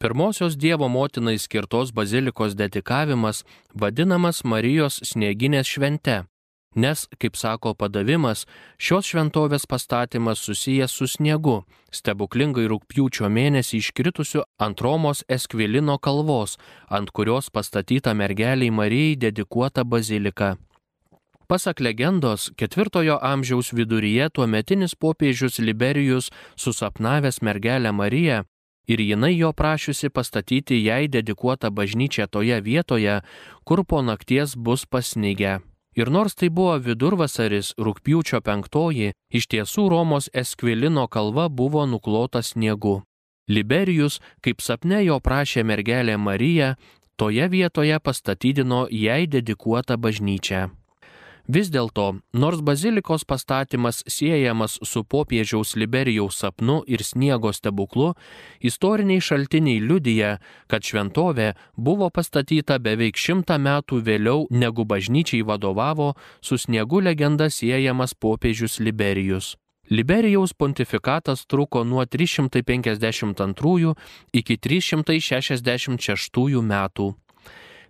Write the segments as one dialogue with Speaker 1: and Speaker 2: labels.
Speaker 1: Pirmosios Dievo motinai skirtos bazilikos dedikavimas vadinamas Marijos snieginės švente, nes, kaip sako padavimas, šios šventovės pastatymas susijęs su sniegu, stebuklingai rūpjūčio mėnesį iškritusiu ant Romos Eskvilino kalvos, ant kurios pastatyta mergeliai Marijai dedikuota bazilika. Pasak legendos, ketvirtojo amžiaus viduryje tuo metinis popiežius Liberijus susapnavęs mergelę Mariją ir jinai jo prašiusi pastatyti jai dedikuotą bažnyčią toje vietoje, kur po nakties bus pasnygę. Ir nors tai buvo vidurvasaris, rūpjūčio penktoji, iš tiesų Romos Eskvilino kalva buvo nuklota sniegu. Liberijus, kaip sapne jo prašė mergelė Marija, toje vietoje pastatydino jai dedikuotą bažnyčią. Vis dėlto, nors bazilikos pastatymas siejamas su popiežiaus Liberijaus sapnu ir sniego stebuklu, istoriniai šaltiniai liudyja, kad šventovė buvo pastatyta beveik šimtą metų vėliau negu bažnyčiai vadovavo su sniegu legenda siejamas popiežius Liberijus. Liberijaus pontifikatas truko nuo 352 iki 366 metų.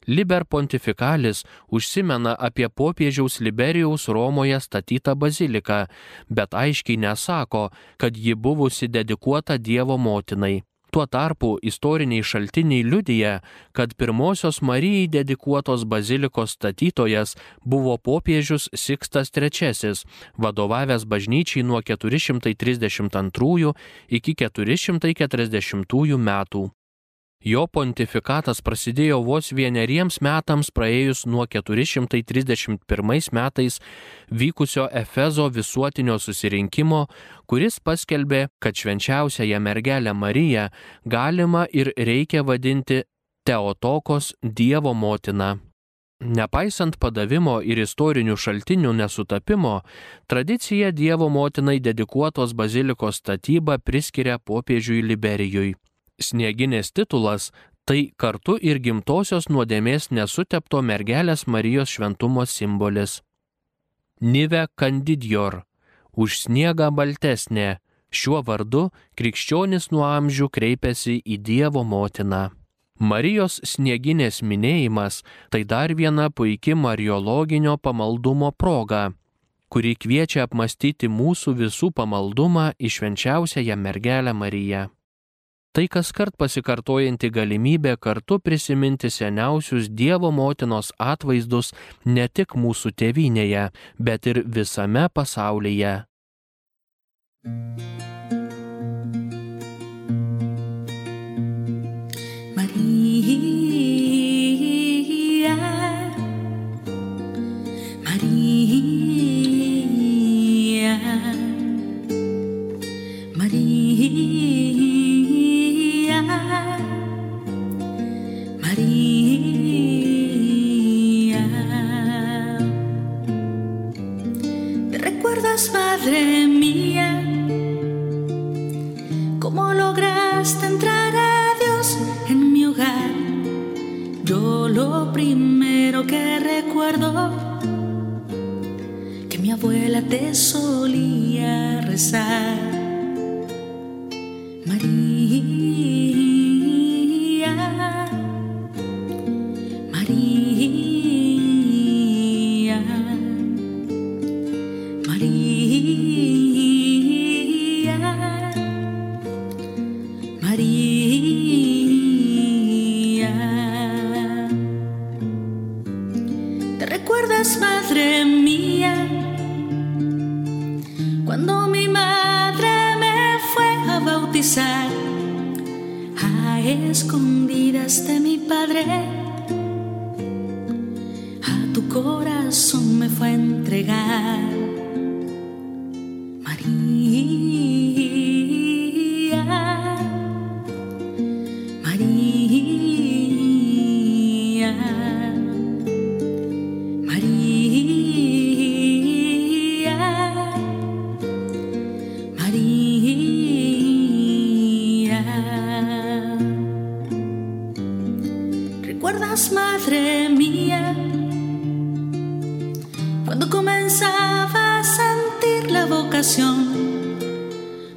Speaker 1: Liber Pontifikalis užsimena apie popiežiaus Liberijaus Romoje statytą baziliką, bet aiškiai nesako, kad ji buvusi dedikuota Dievo motinai. Tuo tarpu istoriniai šaltiniai liudyja, kad pirmosios Marijai dedikuotos bazilikos statytojas buvo popiežius Sikstas III, vadovavęs bažnyčiai nuo 432 iki 440 metų. Jo pontifikatas prasidėjo vos vieneriems metams praėjus nuo 431 metais vykusio Efezo visuotinio susirinkimo, kuris paskelbė, kad švenčiausiąją mergelę Mariją galima ir reikia vadinti Teotokos Dievo motina. Nepaisant padavimo ir istorinių šaltinių nesutapimo, tradicija Dievo motinai dedikuotos bazilikos statybą priskiria popiežiui Liberijui. Snieginės titulas tai kartu ir gimtosios nuodėmės nesutepto mergelės Marijos šventumo simbolis. Nive Candidjor - už sniegą baltesnė. Šiuo vardu krikščionis nuo amžių kreipiasi į Dievo motiną. Marijos snieginės minėjimas tai dar viena puikia mariologinio pamaldumo proga, kuri kviečia apmastyti mūsų visų pamaldumą į švenčiausiąją mergelę Mariją. Tai kas kart pasikartojanti galimybė kartu prisiminti seniausius Dievo motinos atvaizdus ne tik mūsų tėvynėje, bet ir visame pasaulyje.
Speaker 2: Marija,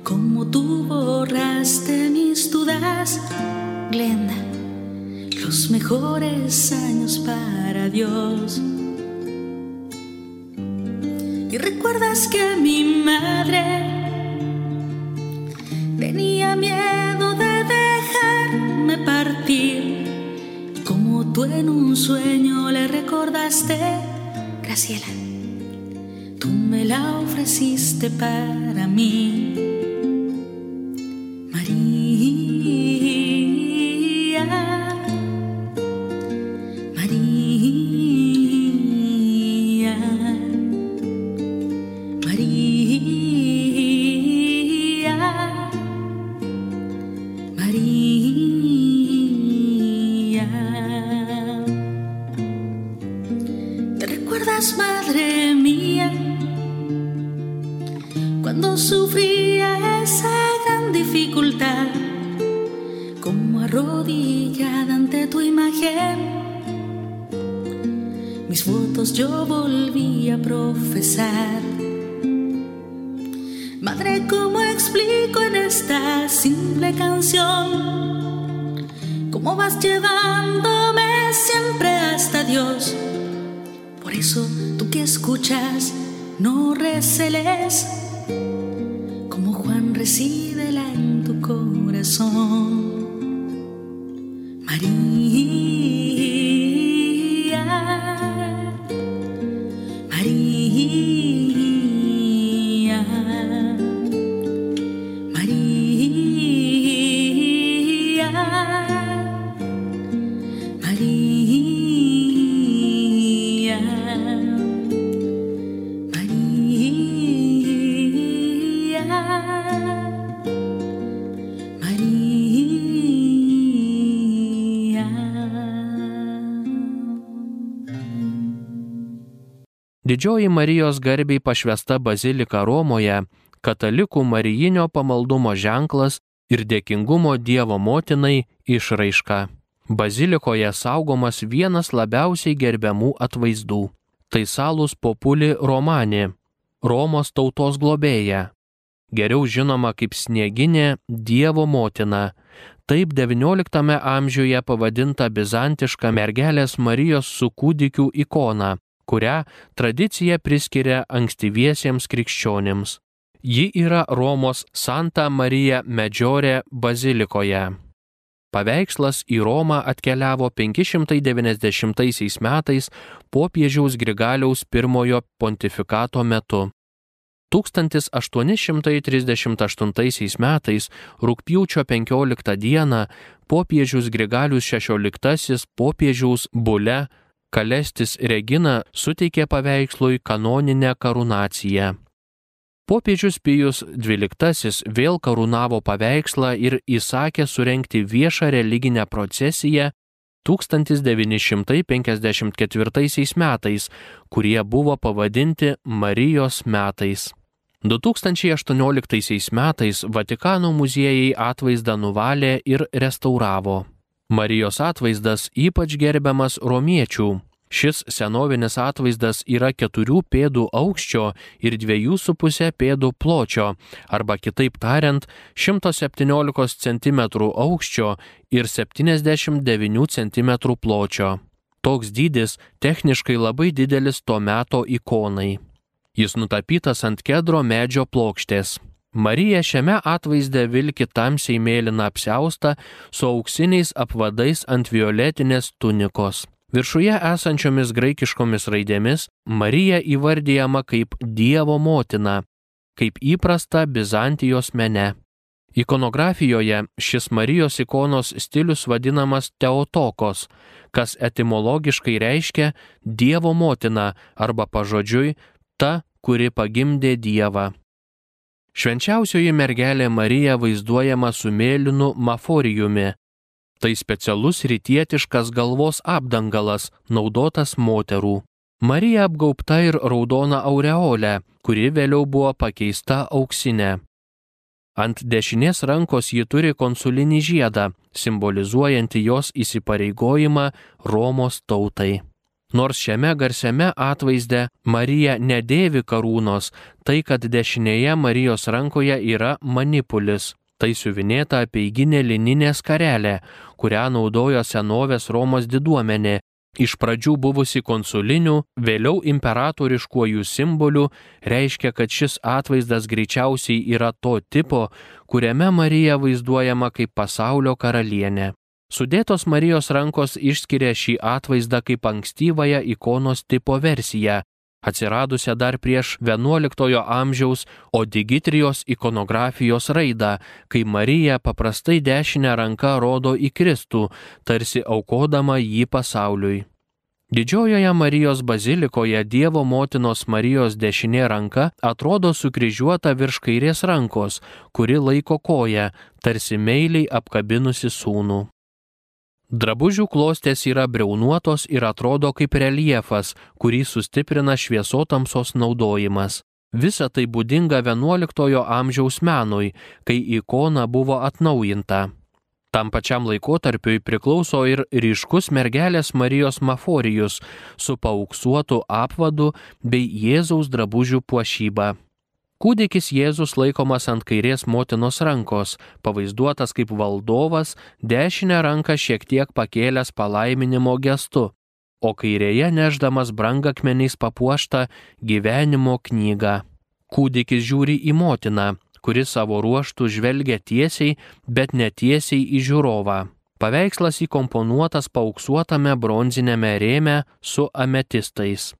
Speaker 2: Como tú borraste mis dudas, le mejores años para Dios. Y recuerdas que mi madre tenía miedo de dejarme partir. Como tú en un sueño le recordaste, Graciela, me la ofreciste para mí. Yo volví a profesar. Madre, ¿cómo explico en esta simple canción? ¿Cómo vas llevándome siempre hasta Dios? Por eso tú que escuchas, no receles, como Juan recíbela en tu corazón.
Speaker 1: Didžioji Marijos garbiai pašvesta bazilika Romoje - katalikų marijinio pamaldumo ženklas ir dėkingumo Dievo motinai išraiška. Bazilikoje saugomas vienas labiausiai gerbiamų atvaizdų - tai salus populi Romani, Romos tautos globėja. Geriau žinoma kaip snieginė Dievo motina. Taip XIX amžiuje pavadinta bizantiška mergelės Marijos su kūdikiu ikona, kurią tradicija priskiria ankstyviesiems krikščionims. Ji yra Romos Santa Marija Medžiorė bazilikoje. Paveikslas į Romą atkeliavo 590 metais popiežiaus Grigaliaus pirmojo pontifikato metu. 1838 metais rūpjūčio 15 dieną popiežius Grigalius XVI popiežiaus bule Kalestis Regina suteikė paveikslui kanoninę karūnaciją. Popiežius Pijus XII vėl karūnavo paveikslą ir įsakė surenkti viešą religinę procesiją 1954 metais, kurie buvo pavadinti Marijos metais. 2018 metais Vatikano muziejai atvaizdą nuvalė ir restauravo. Marijos atvaizdas ypač gerbiamas romiečių. Šis senovinis atvaizdas yra keturių pėdų aukščio ir dviejų su pusė pėdų pločio, arba kitaip tariant, 117 cm aukščio ir 79 cm pločio. Toks dydis techniškai labai didelis to meto ikonai. Jis nutapytas ant kedro medžio plokštės. Marija šiame atvaizde vilki tamsiai mėlyną apseustą su auksiniais apvadais ant violetinės tunikos. Viršuje esančiomis graikiškomis raidėmis Marija įvardyjama kaip Dievo motina, kaip įprasta Bizantijos mene. Ikonografijoje šis Marijos ikonos stilius vadinamas Teotokos, kas etimologiškai reiškia Dievo motina arba pažodžiui ta, kuri pagimdė Dievą. Švenčiausioji mergelė Marija vaizduojama su mėlynu maforijumi. Tai specialus rytietiškas galvos apdangalas, naudotas moterų. Marija apgaubta ir raudona aureolė, kuri vėliau buvo pakeista auksinė. Ant dešinės rankos ji turi konsulinį žiedą, simbolizuojantį jos įsipareigojimą Romos tautai. Nors šiame garsiame atvaizde Marija nedėvi karūnos, tai kad dešinėje Marijos rankoje yra manipulis, Tai siuvinėta peiginė lininė skarelė, kurią naudojo senovės Romos diduomenė, iš pradžių buvusi konsulinių, vėliau imperatoriškuojų simbolių, reiškia, kad šis atvaizdas greičiausiai yra to tipo, kuriame Marija vaizduojama kaip pasaulio karalienė. Sudėtos Marijos rankos išskiria šį atvaizdą kaip ankstyvąją ikonos tipo versiją, atsiradusią dar prieš XI amžiaus Odigitrijos ikonografijos raidą, kai Marija paprastai dešinę ranką rodo į Kristų, tarsi aukodama jį pasauliui. Didžiojoje Marijos bazilikoje Dievo motinos Marijos dešinė ranka atrodo sukryžiuota virš kairės rankos, kuri laiko koją, tarsi meiliai apkabinusi sūnų. Drabužių klostės yra breunuotos ir atrodo kaip reljefas, kurį sustiprina šviesotamsos naudojimas. Visa tai būdinga XI amžiaus menui, kai ikona buvo atnaujinta. Tam pačiam laikotarpiui priklauso ir ryškus mergelės Marijos maforijus su paauksuotu apvadu bei Jėzaus drabužių puošyba. Kūdikis Jėzus laikomas ant kairės motinos rankos, pavaizduotas kaip valdovas, dešinę ranką šiek tiek pakėlęs palaiminimo gestu, o kairėje neždamas brangakmeniais papuoštą gyvenimo knygą. Kūdikis žiūri į motiną, kuri savo ruoštų žvelgia tiesiai, bet netiesiai į žiūrovą. Paveikslas įkomponuotas pauksuotame bronzinėme rėme su ametistais.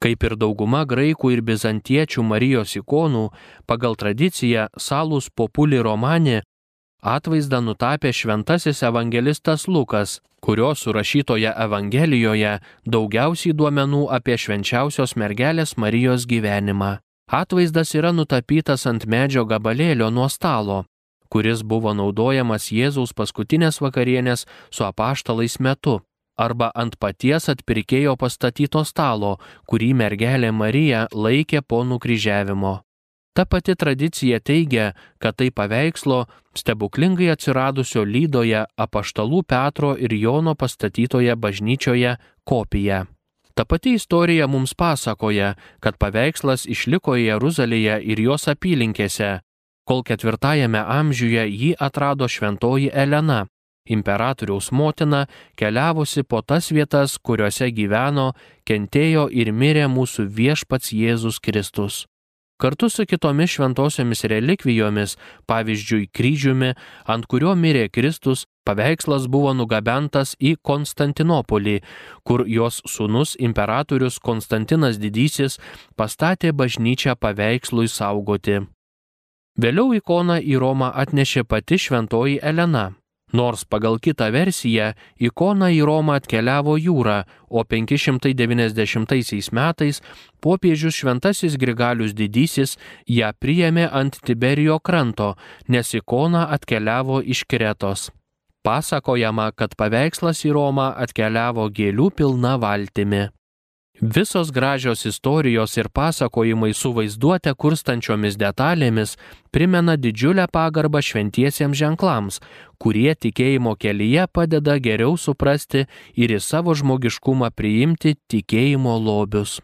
Speaker 1: Kaip ir dauguma graikų ir bizantiečių Marijos ikonų, pagal tradiciją Salus Populi Romani atvaizdą nutapė šventasis evangelistas Lukas, kurio surašytoje Evangelijoje daugiausiai duomenų apie švenčiausios mergelės Marijos gyvenimą. Atvaizdas yra nutapytas ant medžio gabalėlio nuo stalo, kuris buvo naudojamas Jėzaus paskutinės vakarienės su apaštalais metu arba ant paties atpirkėjo pastatyto stalo, kurį mergelė Marija laikė po nukryžiavimo. Ta pati tradicija teigia, kad tai paveikslo stebuklingai atsiradusio lydoje apaštalų Petro ir Jono pastatytoje bažnyčioje kopija. Ta pati istorija mums pasakoja, kad paveikslas išliko Jeruzalėje ir jos apylinkėse, kol ketvirtajame amžiuje jį atrado šventoji Elena, imperatoriaus motina, keliavusi po tas vietas, kuriuose gyveno, kentėjo ir mirė mūsų viešpats Jėzus Kristus. Kartu su kitomis šventosiomis relikvijomis, pavyzdžiui, kryžiumi, ant kurio mirė Kristus, paveikslas buvo nugabentas į Konstantinopolį, kur jos sūnus imperatorius Konstantinas Didysis pastatė bažnyčią paveikslui saugoti. Vėliau ikoną į Romą atnešė pati šventoji Elena. Nors pagal kitą versiją ikona į Romą atkeliavo jūra, o 590 metais popiežius Šventasis Grigalius Didysis ją priėmė ant Tiberijo kranto, nes ikona atkeliavo iš Kretos. Pasakojama, kad paveikslas į Romą atkeliavo gėlių pilna valtimi. Visos gražios istorijos ir pasakojimai su vaizduote kurstančiomis detalėmis primena didžiulę pagarbą šventiesiems ženklams, kurie tikėjimo kelyje padeda geriau suprasti ir į savo žmogiškumą priimti tikėjimo lobius.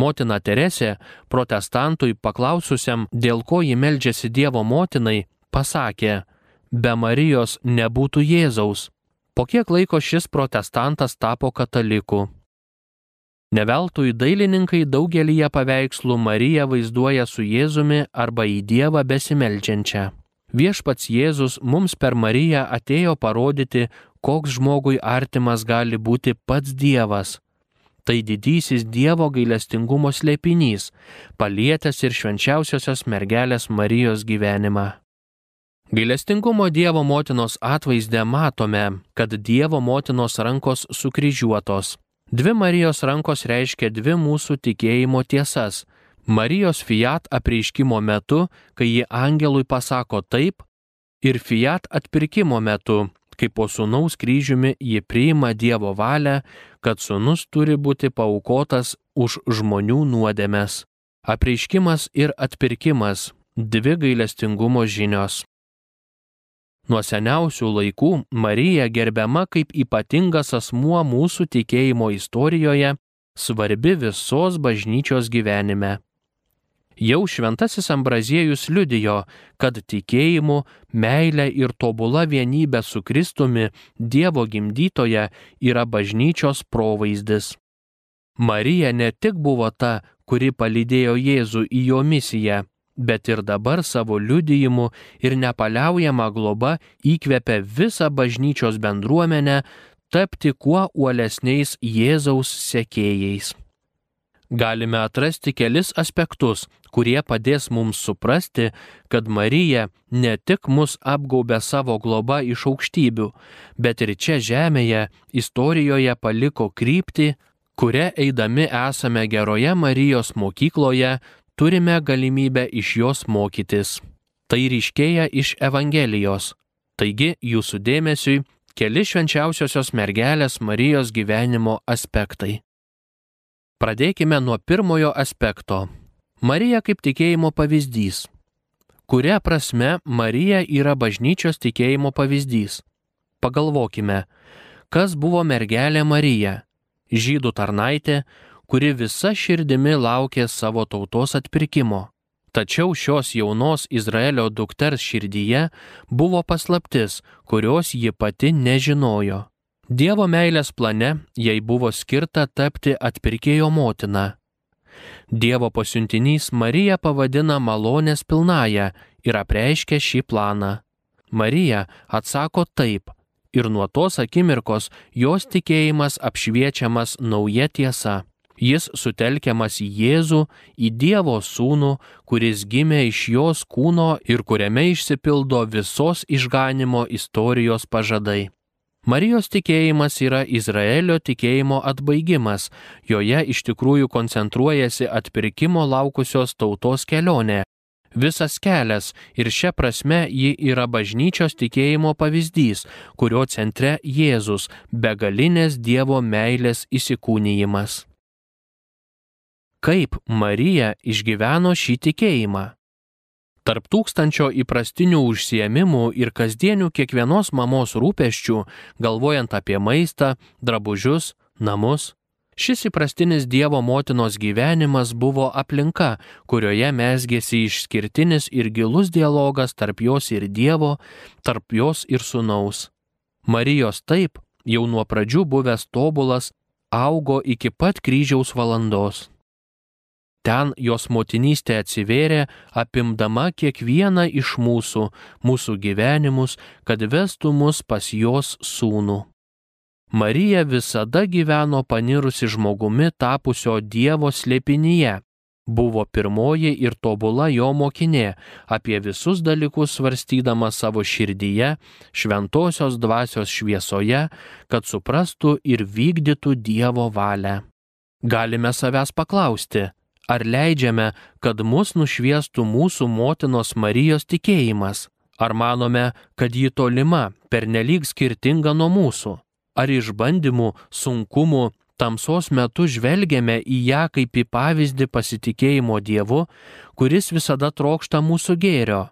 Speaker 1: Motina Teresė, protestantui paklaususiam, dėl ko ji meldžiasi Dievo motinai, pasakė, be Marijos nebūtų Jėzaus. Po kiek laiko šis protestantas tapo kataliku. Neveltui dailininkai daugelyje paveikslų Mariją vaizduoja su Jėzumi arba į Dievą besimeldžiančią. Viešpats Jėzus mums per Mariją atėjo parodyti, koks žmogui artimas gali būti pats Dievas. Tai didysis Dievo gailestingumo slėpinys, palietęs ir švenčiausiosios mergelės Marijos gyvenimą. Gailestingumo Dievo motinos atvaizdę matome, kad Dievo motinos rankos sukryžiuotos. Dvi Marijos rankos reiškia dvi mūsų tikėjimo tiesas Marijos fiat apreiškimo metu, kai ji angelui pasako taip, ir fiat atpirkimo metu, kai po sunaus kryžiumi ji priima Dievo valią, kad sunus turi būti paukotas už žmonių nuodėmes. Apreiškimas ir atpirkimas - dvi gailestingumo žinios. Nuo seniausių laikų Marija gerbiama kaip ypatingas asmuo mūsų tikėjimo istorijoje, svarbi visos bažnyčios gyvenime. Jau šventasis Ambraziejus liudijo, kad tikėjimu, meilė ir tobula vienybė su Kristumi, Dievo gimdytoje, yra bažnyčios provaizdis. Marija ne tik buvo ta, kuri palydėjo Jėzų į jo misiją, bet ir dabar savo liudijimu ir nepaliaujama globa įkvepia visą bažnyčios bendruomenę tapti kuo uolesniais Jėzaus sekėjais galime atrasti kelis aspektus, kurie padės mums suprasti, kad Marija ne tik mus apgaubė savo globą iš aukštybių, bet ir čia žemėje istorijoje paliko kryptį, kuria eidami esame geroje Marijos mokykloje, turime galimybę iš jos mokytis. Tai ryškėja iš Evangelijos. Taigi jūsų dėmesiui keli švenčiausiosios mergelės Marijos gyvenimo aspektai. Pradėkime nuo pirmojo aspekto. Marija kaip tikėjimo pavyzdys. Kuria prasme Marija yra bažnyčios tikėjimo pavyzdys? Pagalvokime, kas buvo mergelė Marija, žydų tarnaitė, kuri visa širdimi laukė savo tautos atpirkimo. Tačiau šios jaunos Izraelio dukters širdyje buvo paslaptis, kurios ji pati nežinojo. Dievo meilės plane jai buvo skirta tapti atpirkėjo motina. Dievo pasiuntinys Marija pavadina malonės pilnają ir apreiškia šį planą. Marija atsako taip ir nuo tos akimirkos jos tikėjimas apšviečiamas nauja tiesa. Jis sutelkiamas į Jėzų, į Dievo sūnų, kuris gimė iš jos kūno ir kuriame išsipildo visos išganimo istorijos pažadai. Marijos tikėjimas yra Izraelio tikėjimo atbaigimas, joje iš tikrųjų koncentruojasi atpirkimo laukusios tautos kelionė. Visas kelias ir šia prasme ji yra bažnyčios tikėjimo pavyzdys, kurio centre Jėzus, begalinės Dievo meilės įsikūnyjimas. Kaip Marija išgyveno šį tikėjimą? Tarp tūkstančio įprastinių užsiemimų ir kasdienių kiekvienos mamos rūpeščių, galvojant apie maistą, drabužius, namus, šis įprastinis Dievo motinos gyvenimas buvo aplinka, kurioje mesgėsi išskirtinis ir gilus dialogas tarp jos ir Dievo, tarp jos ir sunaus. Marijos taip, jau nuo pradžių buvęs tobulas, augo iki pat kryžiaus valandos. Ten jos motinystė atsivėrė, apimdama kiekvieną iš mūsų, mūsų gyvenimus, kad vestų mus pas jos sūnų. Marija visada gyveno panirusi žmogumi tapusio Dievo slėpinyje, buvo pirmoji ir tobula jo mokinė, apie visus dalykus svarstydama savo širdyje, šventosios dvasios šviesoje, kad suprastų ir vykdytų Dievo valią. Galime savęs paklausti, Ar leidžiame, kad mus nušviestų mūsų motinos Marijos tikėjimas? Ar manome, kad ji tolima, pernelyg skirtinga nuo mūsų? Ar išbandymų, sunkumų, tamsos metu žvelgiame į ją kaip į pavyzdį pasitikėjimo Dievu, kuris visada trokšta mūsų gėrio?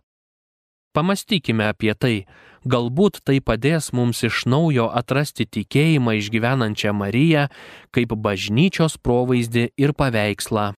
Speaker 1: Pamastykime apie tai, Galbūt tai padės mums iš naujo atrasti tikėjimą išgyvenančią Mariją kaip bažnyčios provaizdį ir paveikslą.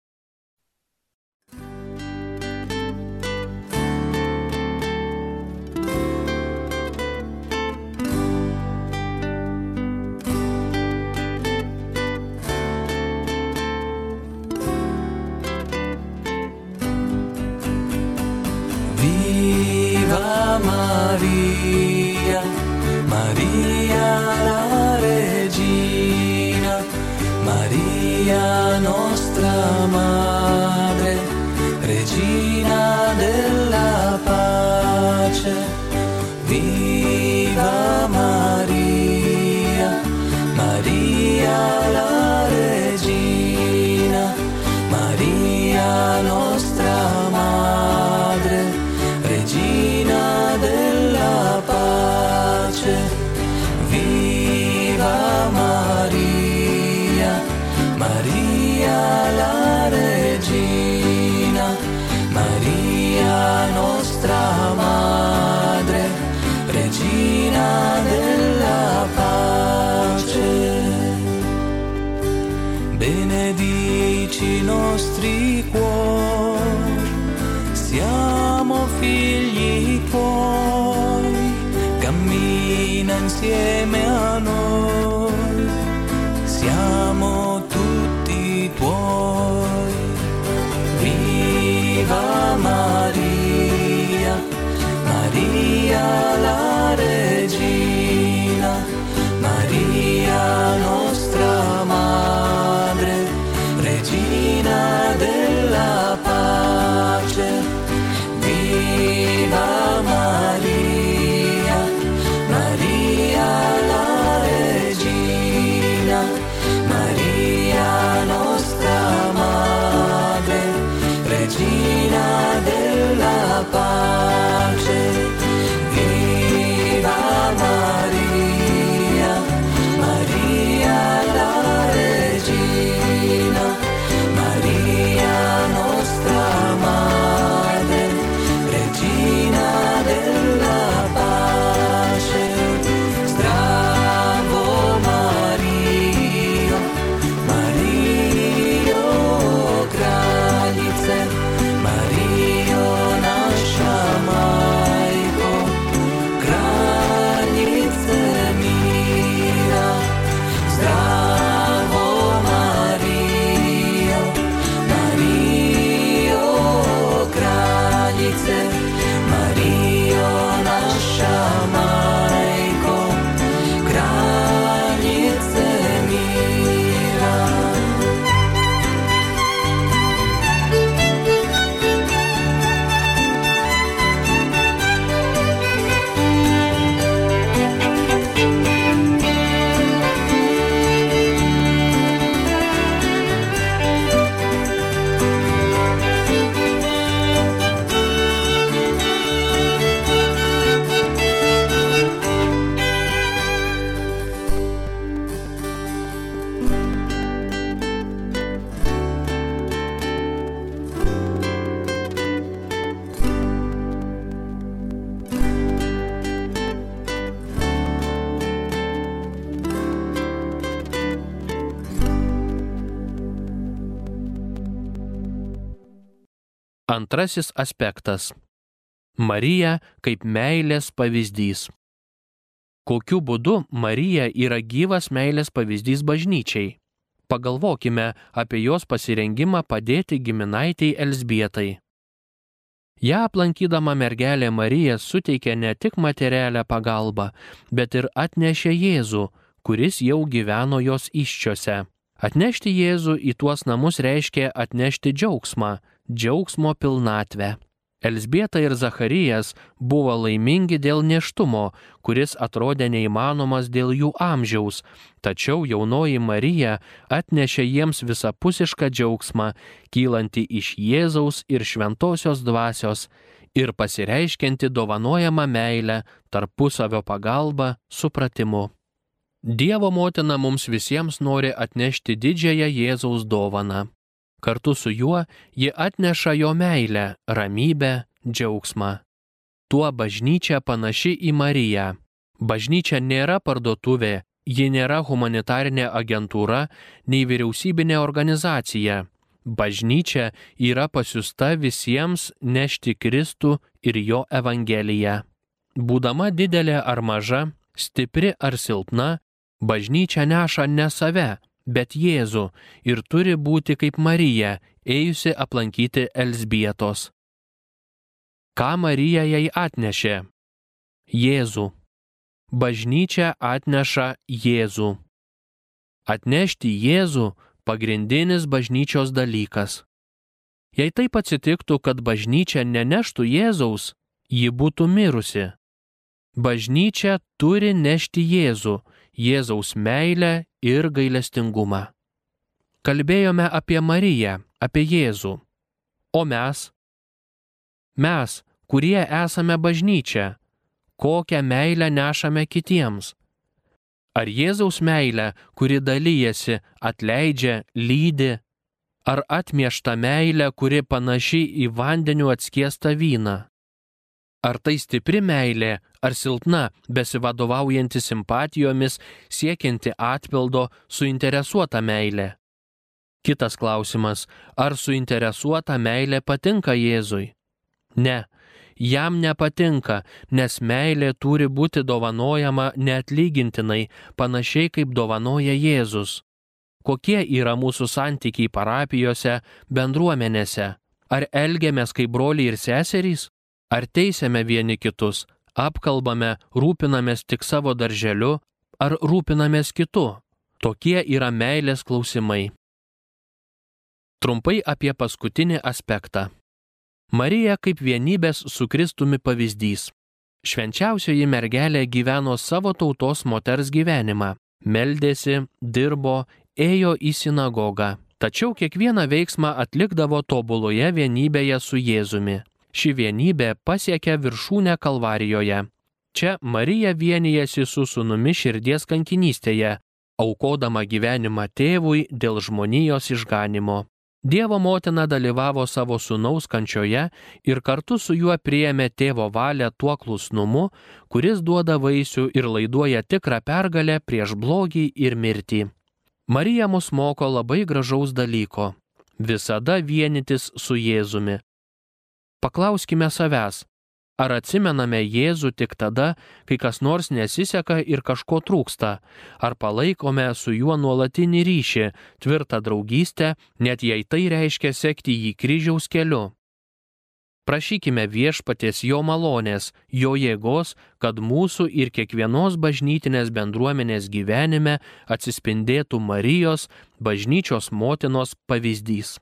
Speaker 2: Benedici i nostri cuori, siamo figli tuoi, cammina insieme a
Speaker 1: Antrasis aspektas. Marija kaip meilės pavyzdys. Kokiu būdu Marija yra gyvas meilės pavyzdys bažnyčiai? Pagalvokime apie jos pasirengimą padėti giminaitiai Elsbietai. Ja aplankydama mergelė Marija suteikė ne tik materialią pagalbą, bet ir atnešė Jėzų, kuris jau gyveno jos iščiose. Atnešti Jėzų į tuos namus reiškia atnešti džiaugsmą, džiaugsmo pilnatvę. Elsbieta ir Zacharijas buvo laimingi dėl neštumo, kuris atrodė neįmanomas dėl jų amžiaus, tačiau jaunoji Marija atnešė jiems visapusišką džiaugsmą, kylanti iš Jėzaus ir šventosios dvasios ir pasireiškianti dovanojama meilę, tarpusavio pagalba, supratimu. Dievo motina mums visiems nori atnešti didžiąją Jėzaus dovaną. Kartu su juo ji atneša jo meilę, ramybę, džiaugsmą. tuo bažnyčia panaši į Mariją. Bažnyčia nėra parduotuvė, ji nėra humanitarinė agentūra, nei vyriausybinė organizacija. Bažnyčia yra pasiusta visiems nešti Kristų ir jo Evangeliją. Būdama didelė ar maža, stipri ar silpna, bažnyčia neša ne save, bet Jėzų ir turi būti kaip Marija, ėjusi aplankyti Elsbietos. Ką Marija jai atnešė? Jėzų. Bažnyčia atneša Jėzų. Atnešti Jėzų pagrindinis bažnyčios dalykas. Jei taip atsitiktų, kad bažnyčia neneštų Jėzaus, ji būtų mirusi. Bažnyčia turi nešti Jėzų, Jėzaus meilę ir gailestingumą. Kalbėjome apie Mariją, apie Jėzų. O mes? Mes, kurie esame bažnyčia, kokią meilę nešame kitiems? Ar Jėzaus meilė, kuri dalyjasi, atleidžia, lydi? Ar atmiešta meilė, kuri panaši į vandeniu atskiestą vyną? Ar tai stipri meilė, ar silpna, besivadovaujanti simpatijomis, siekianti atpildo, suinteresuota meilė? Kitas klausimas, ar suinteresuota meilė patinka Jėzui? Ne, jam nepatinka, nes meilė turi būti dovanojama neatlygintinai, panašiai kaip dovanoja Jėzus. Kokie yra mūsų santykiai parapijose, bendruomenėse? Ar elgiamės kaip broliai ir seserys? Ar teisėme vieni kitus, apkalbame, rūpinamės tik savo darželiu, ar rūpinamės kitu? Tokie yra meilės klausimai. Trumpai apie paskutinį aspektą. Marija kaip vienybės su Kristumi pavyzdys. Švenčiausioji mergelė gyveno savo tautos moters gyvenimą. Meldėsi, dirbo, ėjo į sinagogą. Tačiau kiekvieną veiksmą atlikdavo tobuloje vienybėje su Jėzumi. Ši vienybė pasiekia viršūnę Kalvarijoje. Čia Marija vienijasi su sunumi širdies kankinystėje, aukodama gyvenimą tėvui dėl žmonijos išganimo. Dievo motina dalyvavo savo sunaus kančioje ir kartu su juo priėmė tėvo valią tuo klusnumu, kuris duoda vaisių ir laiduoja tikrą pergalę prieš blogį ir mirtį. Marija mus moko labai gražaus dalyko - visada vienytis su Jėzumi. Paklauskime savęs, ar atsimename Jėzų tik tada, kai kas nors nesiseka ir kažko trūksta, ar palaikome su juo nuolatinį ryšį, tvirtą draugystę, net jei tai reiškia sekti jį kryžiaus keliu. Prašykime viešpaties jo malonės, jo jėgos, kad mūsų ir kiekvienos bažnytinės bendruomenės gyvenime atsispindėtų Marijos, bažnyčios motinos pavyzdys.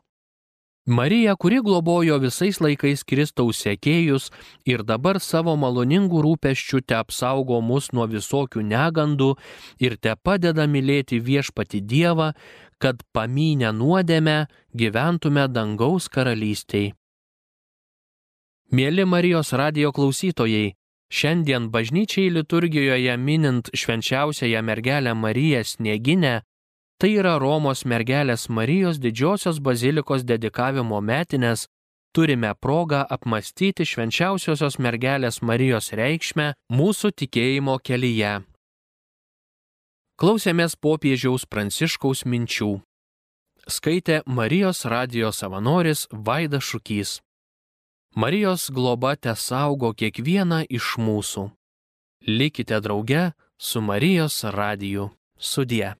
Speaker 1: Marija, kuri globojo visais laikais Kristaus sekėjus ir dabar savo maloningų rūpeščių te apsaugo mus nuo visokių negandų ir te padeda mylėti viešpati Dievą, kad pamynę nuodėmę gyventume dangaus karalystėje. Mėly Marijos radio klausytojai, šiandien bažnyčiai liturgijoje minint švenčiausiąją mergelę Mariją Snieginę, tai yra Romos mergelės Marijos didžiosios bazilikos dedikavimo metinės, turime progą apmastyti švenčiausiosios mergelės Marijos reikšmę mūsų tikėjimo kelyje. Klausėmės popiežiaus Pranciškaus minčių. Skaitė Marijos radio savanoris Vaida Šukys. Marijos globa te saugo kiekvieną iš mūsų. Likite drauge su Marijos radiju. Sudie.